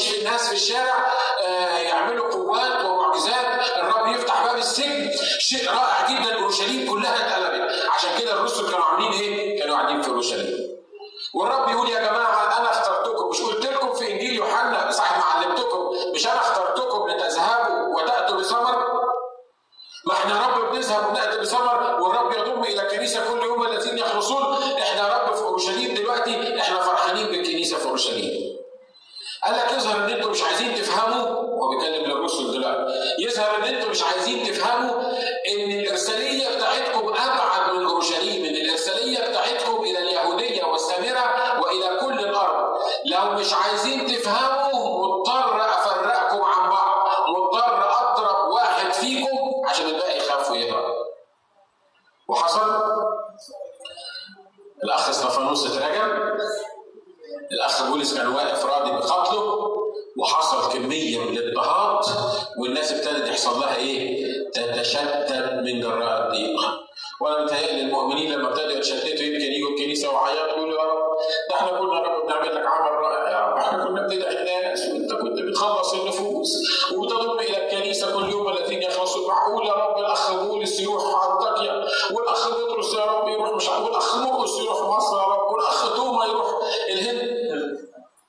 يشفي الناس في الشارع آه، يعملوا قوات ومعجزات الرب يفتح باب السجن. شيء رائع جدا أورشليم كلها اتقلبت. عشان كده الرسل كانوا عاملين إيه؟ كانوا قاعدين في أورشليم. والرب يقول يا جماعة أنا اخترتكم. مش قلت لكم في إنجيل يوحنا؟ ساعه ما علمتكم. مش أنا اخترتكم لتذهبوا وتأتوا بثمر؟ ما إحنا رب بنذهب ونأتي بثمر والرب يضم إلى الكنيسه كل يوم الذين يخلصون. إحنا رب في أورشليم دلوقتي إحنا فرحانين بالكنيسة في أورشليم. قال لك يظهر ان أنتم مش عايزين تفهموا هو بيتكلم للرسل دلوقتي يظهر ان أنتم مش عايزين تفهموا ان الإرسالية بتاعتكم أبعد من أورشليم إن الإرسالية بتاعتكم إلى اليهودية والسامرة وإلى كل الأرض. لو مش عايزين تفهموا مضطر أفرقكم عن بعض مضطر أضرب واحد فيكم عشان الباقي يخاف ويهرب. وحصل؟ الأخ استفانوس اترجم. الأخ بولس كان واقف راضي بقتله وحصل كمية من الاضطهاد والناس ابتدت يحصل لها إيه؟ تتشتت من جراء الضيق. وأنا متهيألي المؤمنين لما ابتدوا يتشتتوا يمكن يجوا الكنيسة وعيطوا يقولوا يا رب ده إحنا كنا رب بنعمل لك عمل رائع يا رب إحنا كنا بندعي الناس وأنت كنت بتخلص النفوس وبتضم إلى الكنيسة كل يوم الذين يخلصوا معقول يا رب الأخ بولس يروح أنطاكيا والأخ بطرس يا رب يروح مش والأخ مرقس يروح مصر يا رب والأخ توما يروح الهند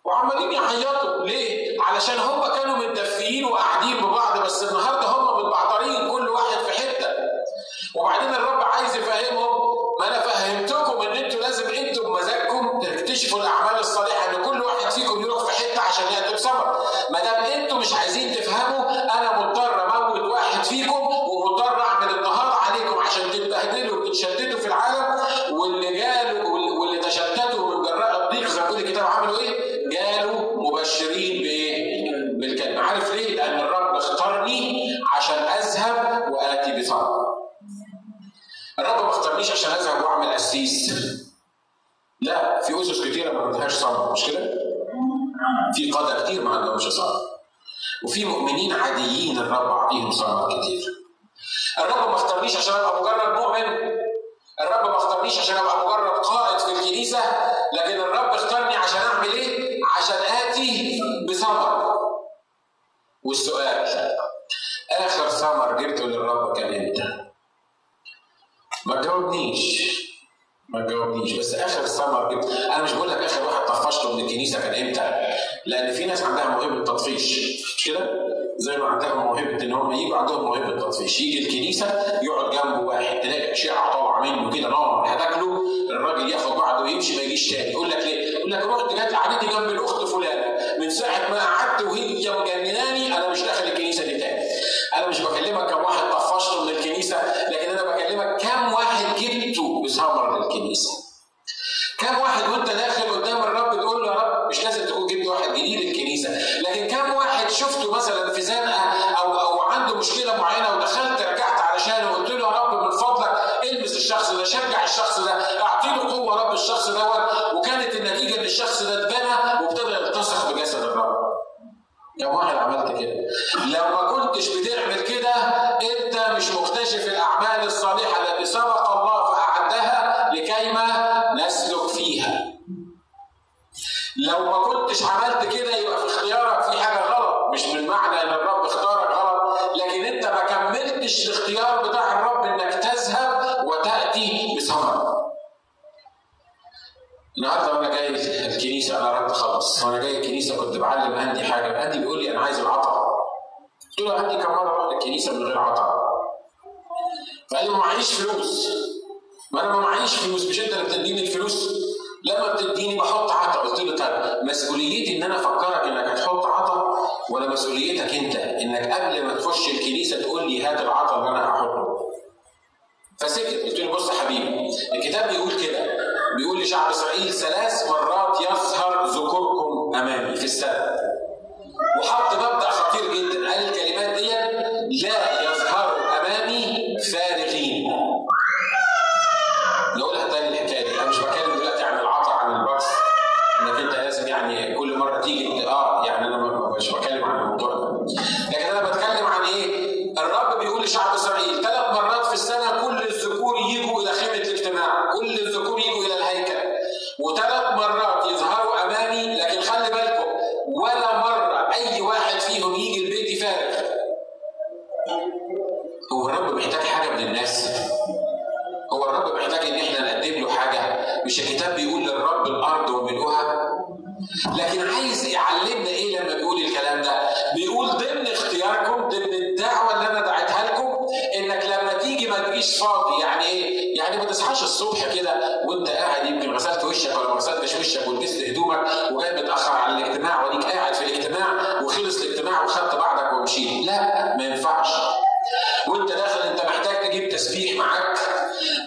وعمالين يعيطوا ليه؟ علشان هم كانوا متدفيين وقاعدين ببعض بس النهارده هم كتير ما عندهمش ثمر وفي مؤمنين عاديين الرب أعطيهم ثمر كتير. الرب ما اختارنيش عشان أبقى مجرد مؤمن. الرب ما اختارنيش عشان أبقى مجرد قائد في الكنيسة. لكن الرب اختارني عشان أعمل إيه؟ عشان آتي بثمر. والسؤال آخر ثمر جبته للرب كان إمتى؟ ما تجاوبنيش ما تجاوبنيش بس آخر ثمر جبت أنا مش بقول لك آخر واحد طفشته من الكنيسة كان إمتى؟ لأن في ناس عندها موهبة تطفيش مش كده؟ زي ما عندهم موهبة إن هم يجوا عندهم موهبة تطفيش يجي الكنيسة يقعد جنبه واحد تلاقي أشعة طالعة منه كده نار هتاكله. الراجل ياخد بعضه ويمشي ما يجيش تاني. يقول لك ليه؟ يقول لك رحت جت قعدتي جنب الأخت فلانة. من ساعة ما قعدت وهي مجنناني أنا مش داخل الكنيسة دي تاني. أنا مش بكلمك كم كملتش الاختيار بتاع الرب إنك تذهب وتأتي بثمر النهارده وأنا جاي الكنيسة أنا قربت خلص وأنا جاي الكنيسة كنت بعلم اندي حاجة. اندي بيقول لي أنا عايز العطاء قلت له اندي كم مرة رحت الكنيسه من غير عطاء فقال لي ما معيش فلوس. ما أنا ما معيش فلوس. مش أنت اللي بتديني الفلوس؟ لما بتديني بحط عطاء قلت له طيب مسؤوليتي إن أنا أفكرك إنك هتحط عطاء ولا مسؤوليتك أنت إنك قبل ما تخش الكنيسة تقول لي هات العطاء اللي أنا هحطه. فسكت. قلت له بص يا حبيبي الكتاب بيقول كده. بيقول لشعب إسرائيل ثلاث مرات يظهر ذكوركم أمامي في السنة وحط مبدأ خطير جدا. قال الكلمات دي لا تجيش فاضي. يعني إيه؟ يعني ما تصحاش الصبح كده وأنت قاعد يمكن غسلت وشك ولا ما غسلتش وشك ولبست هدومك وجاي متأخر على الاجتماع وديك قاعد في الاجتماع وخلص الاجتماع وخدت بعضك ومشيت. لا ما ينفعش. وأنت داخل أنت محتاج تجيب تسبيح معاك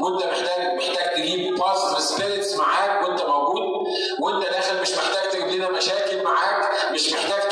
وأنت محتاج محتاج تجيب positive spirits معاك وأنت موجود وأنت داخل مش محتاج تجيب لنا مشاكل معاك مش محتاج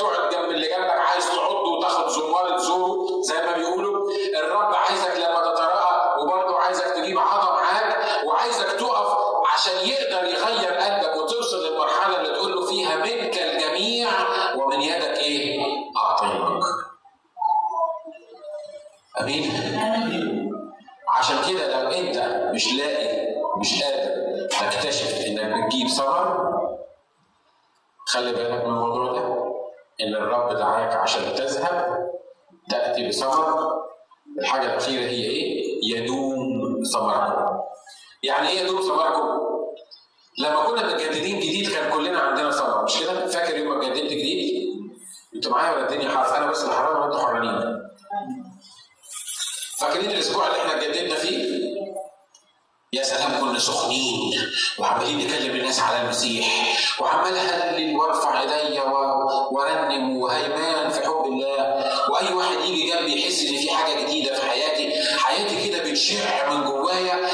عشان كده لو انت مش لاقي مش قادر تكتشف انك بتجيب ثمر خلي بالك من الموضوع ده إن الرب دعاك عشان تذهب تأتي بثمر الحاجة الأخيرة هي إيه؟ يدوم ثمركم. يعني إيه يدوم ثمركم؟ لما كنا متجددين جديد كان كلنا عندنا ثمر مش كده؟ فاكر يوم ما اتجددت جديد؟ أنتوا معايا ولا الدنيا حر؟ أنا بس اللي حرام وأنتوا حرانين. فاكرين الأسبوع اللي إحنا اتجددنا فيه؟ يا سلام كنا سخنين وعمالين نكلم الناس على المسيح وعمال أهلل وارفع ايديا وأرنم وهيمان في حب الله وأي واحد يجي جنبي يحس إن في حاجة جديدة في حياتي حياتي كده بتشع من جوايا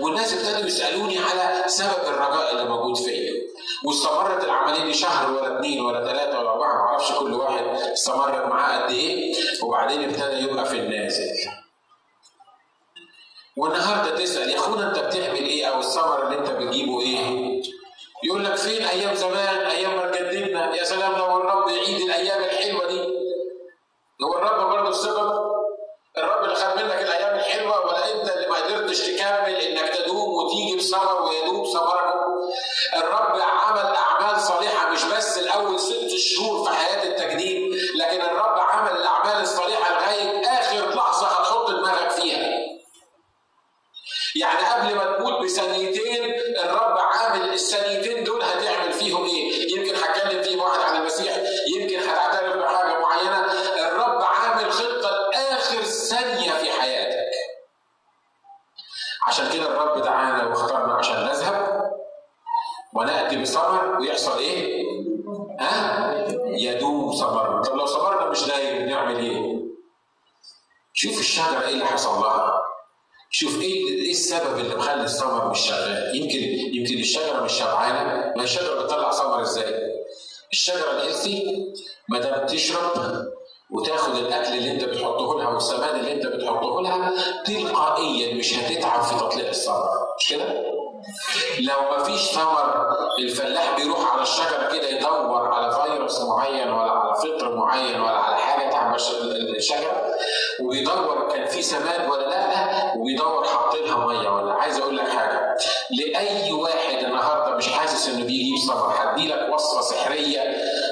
والناس ابتدوا يسألوني على سبب الرجاء اللي موجود فيا. واستمرت العملية دي شهر ولا اثنين ولا ثلاثة ولا أربعة معرفش كل واحد استمرت معاه قد إيه. وبعدين ابتدى يبقى في النازل. والنهاردة تسأل يا أخونا أنت بتعمل إيه؟ أو الثمر اللي أنت بتجيبه إيه؟ يقول لك فين أيام زمان؟ أيام ما اتجددنا. يا سلام لو الرب يعيد الأيام الحلوة دي. هو الرب برضه السبب؟ الرب اللي خد منك الأيام الحلوة ولا أنت اللي ما قدرتش تكمل إنك تدوم وتيجي بثمر ويدوم ثمركم الرب عمل أعمال صالحة مش بس الأول ست شهور في حياة التجديد لكن الرب السبب اللي مخلي الثمر مش شغال. يمكن يمكن الشجرة مش شبعانة. ما الشجرة بتطلع ثمر إزاي؟ الشجرة الهيلثي ما دام تشرب وتاخد الأكل اللي أنت بتحطه لها والسماد اللي أنت بتحطه لها تلقائيا مش هتتعب في تطليع الثمر مش كده؟ لو ما فيش ثمر الفلاح بيروح على الشجرة كده يدور على فيروس معين ولا على فطر معين ولا على حاجة تعمل الشجرة وبيدور كان في سماد ولا لا وبيدور حط لها مية ولا عايز أقول لك حاجة. لأي واحد النهارده مش حاسس إنه بيجيب ثمر هدي لك وصفة سحرية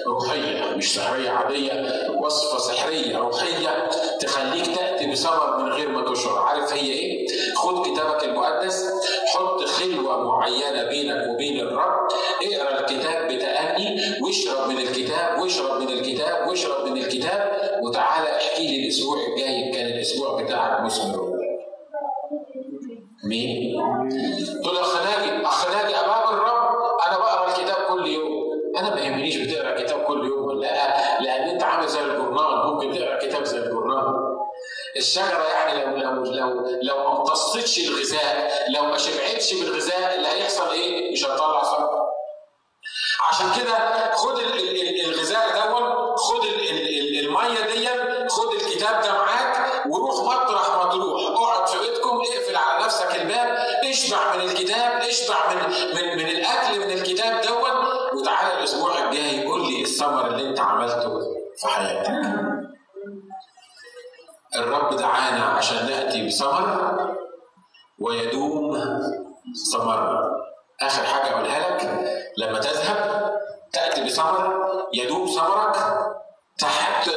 روحية مش سحرية عادية وصفة سحرية روحية تخليك تأتي بثمر من غير ما تشعر. عارف هي إيه؟ خد كتابك المقدس حط خلوة معينة بينك وبين الرب اقرأ الكتاب بتأني واشرب من الكتاب واشرب من الكتاب واشرب من الكتاب وتعالى احكي لي الأسبوع الجاي كان الأسبوع بتاعك مثمر مين؟ تقول اخ ناجي اخ ناجي أمام الرب أنا بقرأ الكتاب كل يوم أنا ما يهمنيش بتقرأ كتاب كل يوم ولا لا لأن أنت عامل زي الجورنال ممكن تقرأ كتاب زي الجورنال الشجرة يعني لو لو لو لو ما امتصتش الغذاء لو ما شبعتش بالغذاء اللي هيحصل إيه؟ مش هتطلع ثمر. عشان كده خد الغذاء دون خد المية دي خد الكتاب ده معاك وروح مطرح نفسك الباب اشبع من الكتاب اشبع من من من الأكل من الكتاب دون وتعالى الأسبوع الجاي قول لي الثمر اللي أنت عملته في حياتك. الرب دعانا عشان نأتي بثمر ويدوم ثمرنا. آخر حاجة أقولها لك لما تذهب تأتي بثمر يدوم ثمرك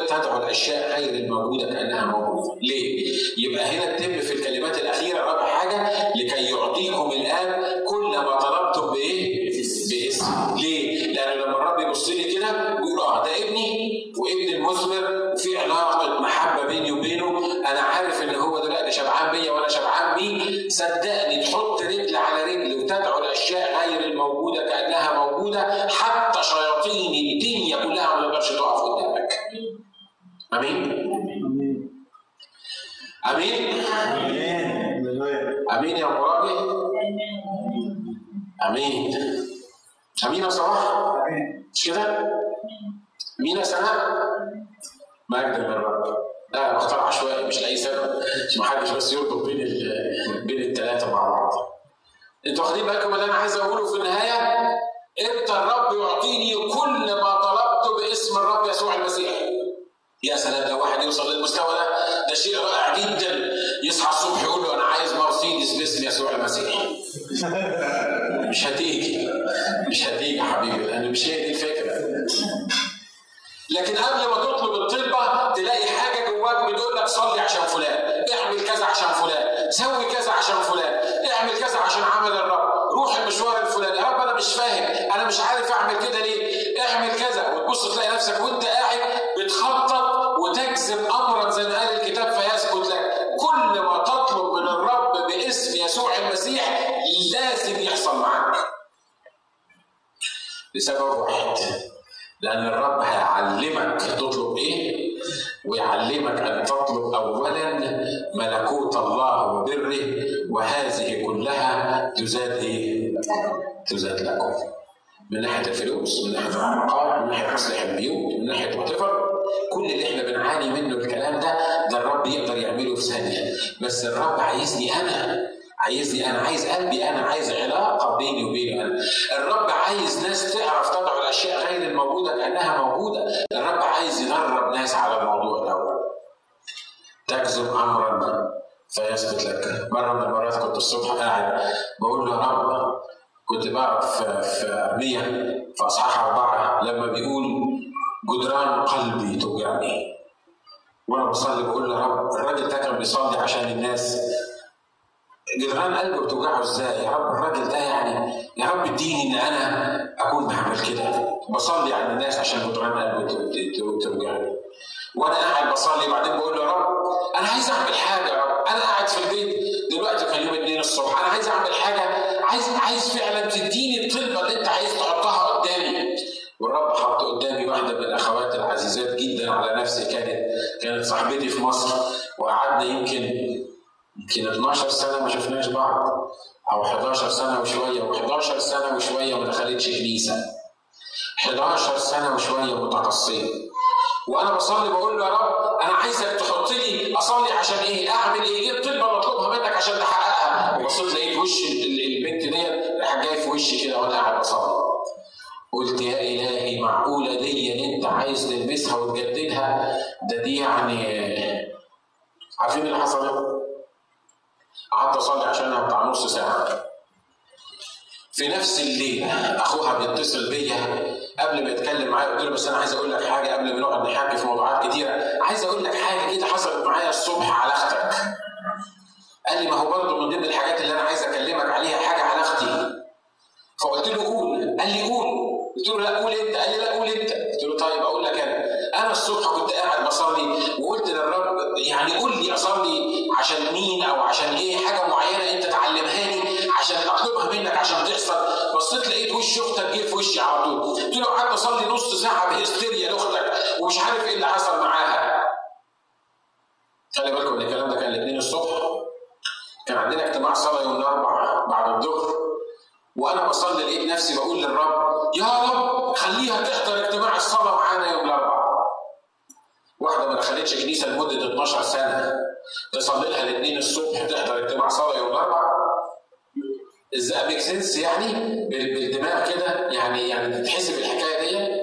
تدعو الأشياء غير الموجودة كأنها موجودة، ليه؟ يبقى هنا تتم في الكلمات الأخيرة رابع حاجة لكي يعطيكم الآن كل ما طلبتم بايه؟ باسم، ليه؟ لأن لما الرب يبص لي كده ويقول آه ده ابني وابن المثمر وفي علاقة محبة بيني وبينه، أنا عارف إن هو دلوقتي شبعان بيا وأنا شبعان بيه، صدقني تحط رجل على رجل وتدعو الأشياء غير الموجودة كأنها موجودة حتى شياطين الدنيا كلها ما تقدرش تقف قدامك. آمين؟ آمين. آمين؟ يا مرابي آمين. آمين يا صلاح. مش كده؟ مين يا سناء مجد من الرب لا بختار عشوائي مش لأي سبب. عشان ما حدش بس يربط بين بين الثلاثه مع بعض. أنتوا واخدين بالكم اللي أنا عايز أقوله في النهاية؟ إمتى الرب يعطيني كل ما طلبته باسم الرب يسوع المسيح؟ يا سلام لو واحد يوصل للمستوى ده ده شيء رائع جدا. يصحى الصبح يقول له أنا عايز مرسيدس باسم يسوع المسيح مش هتيجي. مش هتيجي يا حبيبي. لأن مش هي دي الفكرة. لكن قبل ما تطلب الطلبة تلاقي حاجة جواك بتقول لك صلي عشان فلان اعمل كذا عشان فلان سوي كذا عشان فلان اعمل كذا عشان عمل الرب. روح المشوار الفلاني. مش فاهم. أنا مش عارف أعمل كده ليه. اعمل كذا. وتبص تلاقي نفسك وأنت قاعد بتخطط وتجذب امرا زي ما قال الكتاب فيثبت لك كل ما تطلب من الرب باسم يسوع المسيح لازم يحصل معاك لسبب واحد لأن الرب هيعلمك تطلب إيه؟ ويعلمك أن تطلب اولا ملكوت الله وبره وهذه كلها تزاد إيه؟ تزاد لكم. من ناحية الفلوس من ناحية العلاقات من ناحية تصليح البيوت من ناحية وات كل اللي إحنا بنعاني منه الكلام ده ده الرب يقدر يعمله في ثانية. بس الرب عايزني أنا عايزني أنا عايز قلبي أنا عايز علاقة بيني وبينه أنا. الرب عايز ناس تعرف تدعو الأشياء غير الموجودة كانها موجودة. الرب عايز يدرب ناس على الموضوع ده. تكذب أمرا فيثبت لك. مرة من المرات كنت الصبح قاعد بقول له رب كنت بقرأ في في ارميه في أصحاح أربعة لما بيقول جدران قلبي توجعني. وأنا بصلي بقول له رب الراجل ده كان بيصلي عشان الناس. جدران قلبه بتوجعه إزاي؟ يا رب الراجل ده يعني يا رب اديني إن أنا أكون بعمل كده. بصلي على الناس عشان جدران قلبه توجعني وأنا قاعد بصلي وبعدين بقول له يا رب أنا عايز أعمل حاجة يا رب. أنا قاعد في البيت دلوقتي كان يوم اثنين الصبح أنا عايز أعمل حاجة. عايز عايز فعلا تديني الطلبة اللي أنت عايز تحطها قدامي. والرب حط قدامي واحدة من الأخوات العزيزات جدا على نفسي كانت كانت صاحبتي في مصر وقعدنا يمكن يمكن 12 سنة ما شفناش بعض أو 11 سنة وشوية و11 سنة وشوية ما دخلتش كنيسه 11 سنة وشوية متقصيه وأنا بصلي بقول له يا رب أنا عايزك تحط لي أصلي عشان إيه؟ أعمل إيه؟ إيه الطلبه اللي منك عشان تحققها؟ وبصيت لقيت وش البنت ديت راح جاي في وشي كده وأنا قاعد بصلي. قلت يا إلهي معقولة دي إن أنت عايز تلبسها وتجددها ده دي يعني عارفين اللي حصل؟ قعدت أصلي عشانها بتاع نص ساعة. في نفس الليلة أخوها بيتصل بيا قبل ما يتكلم معايا قلت له بس أنا عايز أقول لك حاجة قبل ما نقعد نحكي في موضوعات كتيرة. عايز أقول لك حاجة كده حصلت معايا الصبح على أختك. قال لي ما هو برضه من ضمن الحاجات اللي أنا عايز أكلمك عليها حاجة على أختي. فقلت له قول. قال لي قول. قلت له لا قول إنت قال لي لا قول إنت. قلت له طيب أقول لك أنا. أنا الصبح كنت قاعد بصلي وقلت للرب يعني قول لي أصلي عشان مين أو عشان إيه؟ حاجة معينة أنت تعلمهاني عشان أطلبها منك عشان تحصل. بصيت لقيت وش أختك جه في وشي على طول. قلت له قعدت أصلي نص ساعة بهستيريا لأختك ومش عارف إيه اللي حصل معاها. خلي بالكم إن الكلام ده كان الاثنين الصبح. كان عندنا اجتماع صلاة يوم الأربعاء بعد الظهر. وأنا بصلي لقيت نفسي بقول للرب يا رب خليها تحضر اجتماع الصلاة معانا يوم الأربعاء. واحدة ما دخلتش كنيسة لمدة 12 سنة تصلي لها الاثنين الصبح تحضر اجتماع صلاة يوم الأربعاء. إزاي ميك سنس يعني؟ بالدماغ كده؟ يعني يعني تتحسب الحكاية دي؟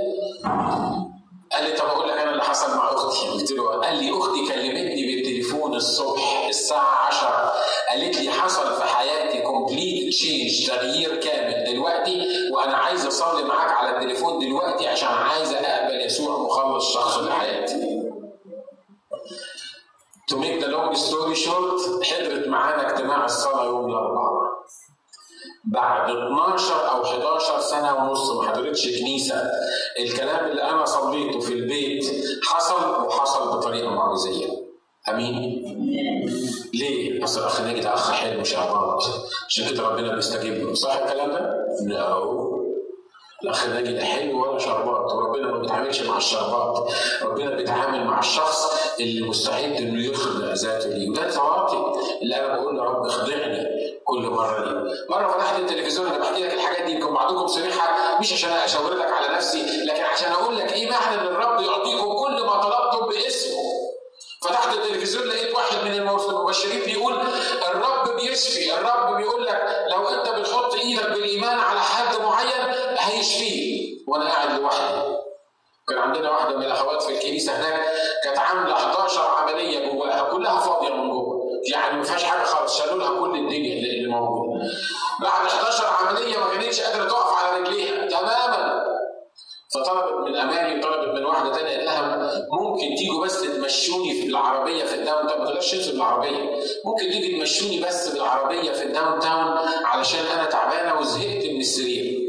قال لي طب أقول لك أنا اللي حصل مع أختي. قلت له قال لي أختي كلمتني بالتليفون الصبح الساعة 10 قالت لي حصل في حياتي complete change تغيير كامل دلوقتي وأنا عايز أصلي معاك على التليفون دلوقتي عشان عايز أقبل يسوع مخلص شخص لحياتي To make the long story short حضرت معانا اجتماع الصلاة يوم الأربعاء بعد 12 أو 11 سنة ونص ما حضرتش كنيسة. الكلام اللي أنا صليته في البيت حصل وحصل بطريقة معجزيه أمين. ليه؟ اصل الأخ ناجي ده اخ حلو شعبات عشان كده ربنا بيستجيب. له صح الكلام ده؟ لا. الأخ ناجي ده حلو ولا شربات. وربنا ما بيتعاملش مع الشربات. ربنا بيتعامل مع الشخص اللي مستعد إنه يخضع ذاته ليه. وده التواطي اللي أنا بقول له رب اخضعني كل مرة ليه مرة فتحت التلفزيون أنا بحكي لك الحاجات دي. يمكن بعضكم سمعها مش عشان اشاور لك على نفسي لكن عشان أقول لك إيه معنى إن الرب يعطيكم كل ما طلبتم باسمه. فتحت التلفزيون لقيت واحد من المبشرين بيقول الرب بيشفي الرب بيقول لك لو أنت بتحط إيدك بالإيمان على حد معين هيشفيه وأنا قاعد لوحدي. كان عندنا واحدة من الأخوات في الكنيسة هناك كانت عاملة 11 عملية جواها كلها فاضية من جوه. يعني ما فيهاش حاجة خالص شالوا لها كل الدنيا اللي موجودة. بعد 11 عملية ما كانتش قادرة تقف على رجليها تماما. فطلبت من اماني وطلبت من واحدة ثانية قال لها ممكن تيجوا بس تمشوني في العربية في ال downtown؟ ما تقدرش تنزل بالعربيه ممكن تيجي تمشوني بس بالعربية في ال downtown علشان أنا تعبانة وزهقت من السرير.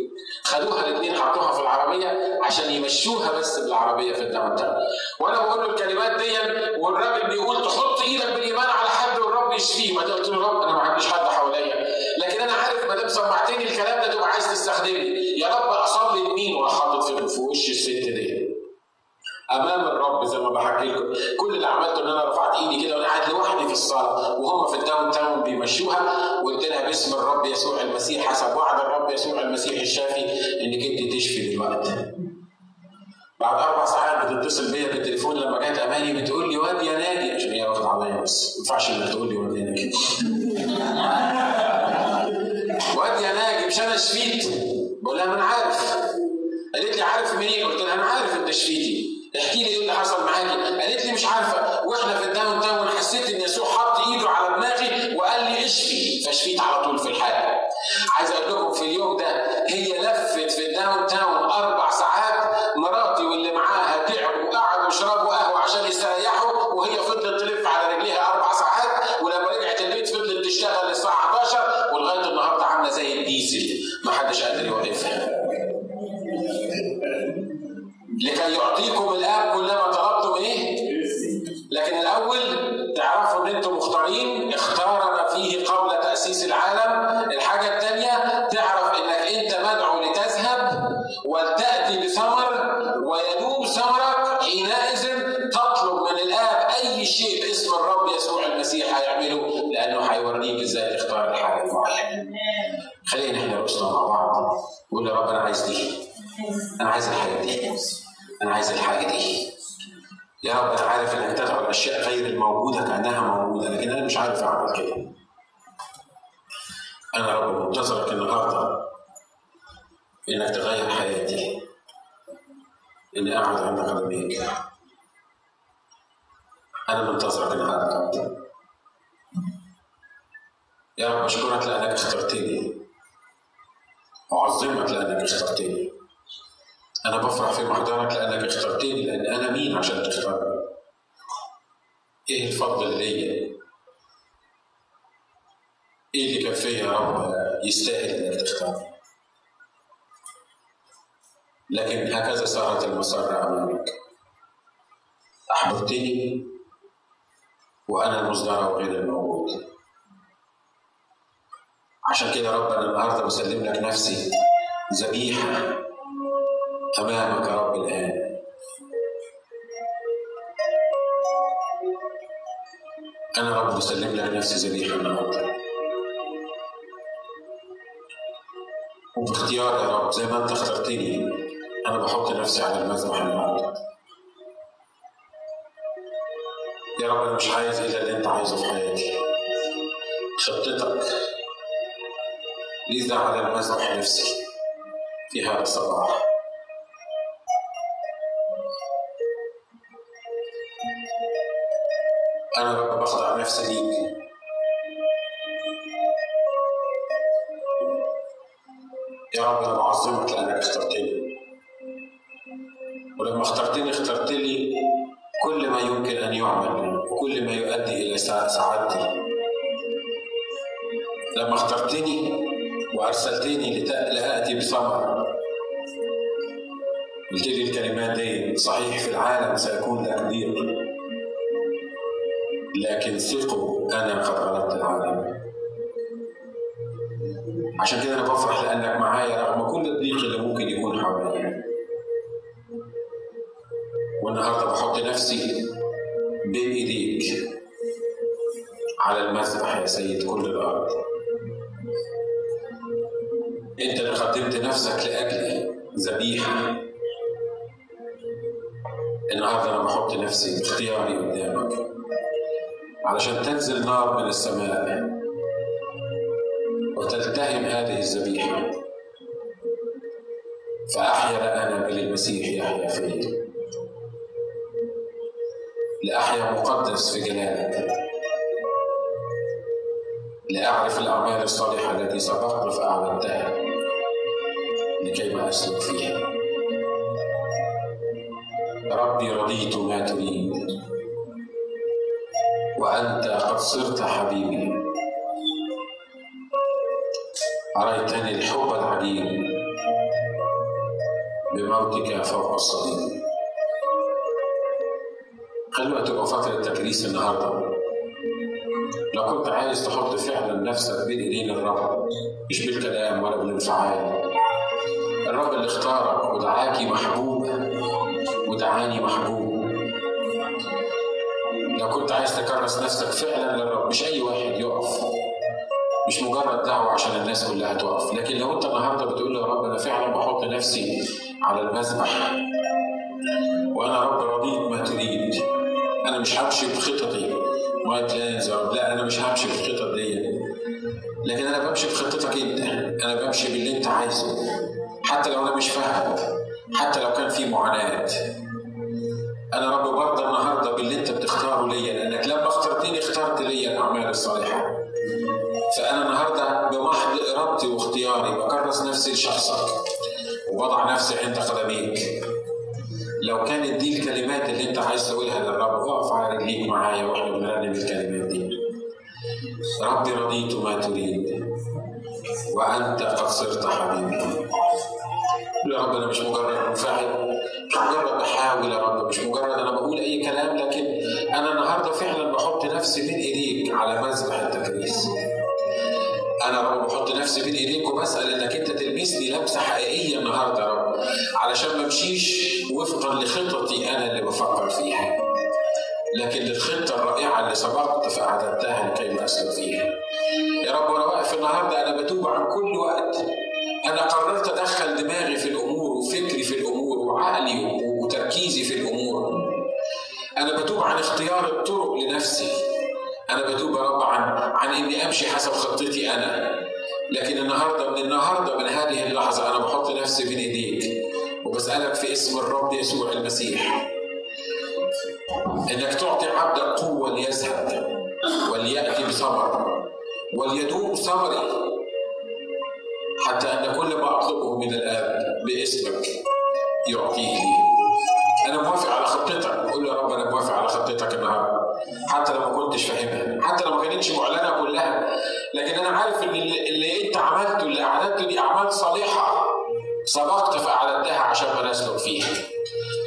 خدوها الاثنين حطوها في العربية عشان يمشوها بس بالعربية في ال downtown. وأنا بقول له الكلمات دي والراجل بيقول تحط إيدك بالإيمان على حد والرب يشفيه. ما قلت له رب أنا ما عنديش حد حواليا. لكن أنا عارف ما دام سمعتني الكلام ده تبقى عايز تستخدمني. يا رب اصلي لمين وراح حاطط في وش الست دي؟ أمام الرب زي ما بحكي لكم. كل اللي عملته إن أنا رفعت إيدي كده وأنا قاعد لوحدي في الصلاة وهم في ال downtown بيمشوها وقلت لها باسم الرب يسوع المسيح حسب وعد الرب يسوع المسيح الشافي إنك أنت تشفي دلوقتي. بعد أربع ساعات بتتصل بيا بالتليفون لما جت أماني بتقول لي واد يا نادي عشان هي واخدة عليا بس. ما ينفعش إنك تقول لي واد يا نادي. واد يا ناجي مش أنا شفيت. بقول لها ما أنا عارف. قالت لي عارف منين؟ قلت لها أنا عارف انت شفيتي احكي لي إيه اللي حصل معاكي. قالت لي مش عارفة. وإحنا في ال downtown حسيت إن يسوع حط إيده على دماغي وقال لي اشفي. فشفيت على طول في الحال عايز أقول لكم أنا عايز الحاجة دي. أنا عايز الحاجة دي. يا رب أنا عارف انك تدعو الاشياء غير الموجوده كأنها موجودة لكن أنا مش عارف أعمل كده. أنا رب منتظرك النهارده إنك تغير حياتي. إني اقعد عند قدميك أنا منتظرك النهارده. يا رب أشكرك لأنك اخترتني. واعظمك لأنك اخترتني. أنا بفرح في محضرك لأنك اخترتني لأن أنا مين عشان تختارني؟ إيه الفضل اللي ليا؟ إيه اللي كان فيا يا رب يستاهل إنك تختارني؟ لكن هكذا صارت المسرة أمامك أحببتني وأنا المصدر وغير الموجود عشان كده رب أنا النهاردة بسلم لك نفسي ذبيحة أمامك يا رب الآن أنا رب بسلم لك نفسي ذبيحة النهاردة وباختيار يا رب زي ما أنت اخترتني أنا بحط نفسي على المذبح النهاردة يا رب أنا مش عايز إلا اللي أنت عايزه في حياتي. خطتك لذا على المذبح نفسي في هذا الصباح أنا رب بخضع نفسي ليك. يا رب أنا بعظمك لأنك اخترتني. ولما اخترتني اخترت لي كل ما يمكن أن يعمل وكل ما يؤدي إلى سعادتي. لما اخترتني وأرسلتني لآتي بثمر قلت لي الكلمات دي صحيح في العالم سيكون ضيق. لكن ثقوا أنا قد غلبت العالم. عشان كده أنا بفرح لأنك معايا رغم كل الضيق اللي ممكن يكون حواليا. والنهاردة بحط نفسي بين ايديك على المذبح يا سيد كل الأرض. أنت اللي قدمت نفسك لاجلي ذبيحة. النهارده أنا بحط نفسي باختياري قدامك. علشان تنزل نار من السماء. وتلتهم هذه الذبيحة. فأحيا لا أنا بل المسيح يحيا فيا لأحيا مقدس في جلالك. لأعرف الأعمال الصالحة التي سبقت فأعلنتها لكي ما أسلك فيها. ربي رضيت ما تريد. وأنت قد صرت حبيبي. أريتني الحب العجيب بموتك فوق الصليب. خلوها تبقى فترة تكريس النهارده. لو كنت عايز تحط فعلا نفسك بين إيدين الرب مش بالكلام ولا بالانفعال. الرب اللي اختارك ودعاكي محبوب ودعاني محبوب. لو كنت عايز تكرس نفسك فعلا للرب. مش أي واحد يقف. مش مجرد دعوة عشان الناس كلها تقف. لكن لو أنت النهارده بتقول يا رب أنا فعلا بحط نفسي على المذبح وأنا رب رضيت ما تريد. أنا مش همشي بخططي. ما بلانز لا أنا مش همشي بالخطط دي. لكن أنا بمشي بخطتك أنت. أنا بمشي باللي أنت عايزه. حتى لو أنا مش فاهم حتى لو كان في معاناة. أنا رب برضى النهارده باللي أنت بتختاره ليا لأنك لما اخترتني اخترت ليا الأعمال الصالحة. فأنا النهارده بمحض إرادتي واختياري بكرس نفسي لشخصك وبضع نفسي عند قدميك. لو كانت دي الكلمات اللي أنت عايز تقولها للرب اقف على رجليك معايا وإحنا بنرنم الكلمات دي. ربي رضيت ما تريد وأنت قد صرت حبيبي. يا رب أنا مش مجرد منفعل مش مجرد بحاول يا رب مش مجرد أنا بقول أي كلام لكن أنا النهارده فعلا بحط نفسي بين إيديك على مذبح التكريس أنا رب بحط نفسي بين إيديك وبسأل إنك أنت تلمسني لمسة حقيقية النهارده يا رب علشان ما أمشيش وفقا لخططي أنا اللي بفكر فيها. لكن للخطة الرائعة اللي سبقت فأعددتها لكي اسلك فيها. يا رب وأنا واقف النهارده أنا بتوب عن كل وقت. أنا قررت أدخل دماغي في الأمور وفكري في الأمور. وعقلي وتركيزي في الأمور. أنا بتوب عن اختيار الطرق لنفسي. أنا بتوب يا رب عن عن إني أمشي حسب خطتي أنا. لكن النهارده من النهارده من هذه اللحظة أنا بحط نفسي بين إيديك وبسألك في اسم الرب يسوع المسيح. إنك تعطي عبدك قوه ليذهب وليأتي بثمر وليدوم ثمري حتى أن كل ما أطلبه من الآب باسمك. يعطيه. لي أنا موافق على خطتك. قول يا رب أنا موافق على خطتك النهارده. حتى لو ما كنتش فاهمها. حتى لو ما كانتش معلنة كلها. لكن أنا عارف إن اللي, أنت عملته اللي أعلنته دي أعمال صالحة. سبقت فأعلنتها عشان ما نسلك فيها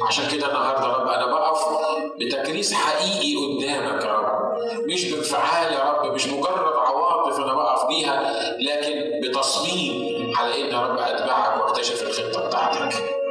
عشان كده النهارده رب أنا بقف بتكريس حقيقي قدامك يا رب. مش بانفعال يا رب. مش مجرد عواطف أنا بقف بيها لكن بتصميم على إن يا رب أتبعك وأكتشف الخطة بتاعتك.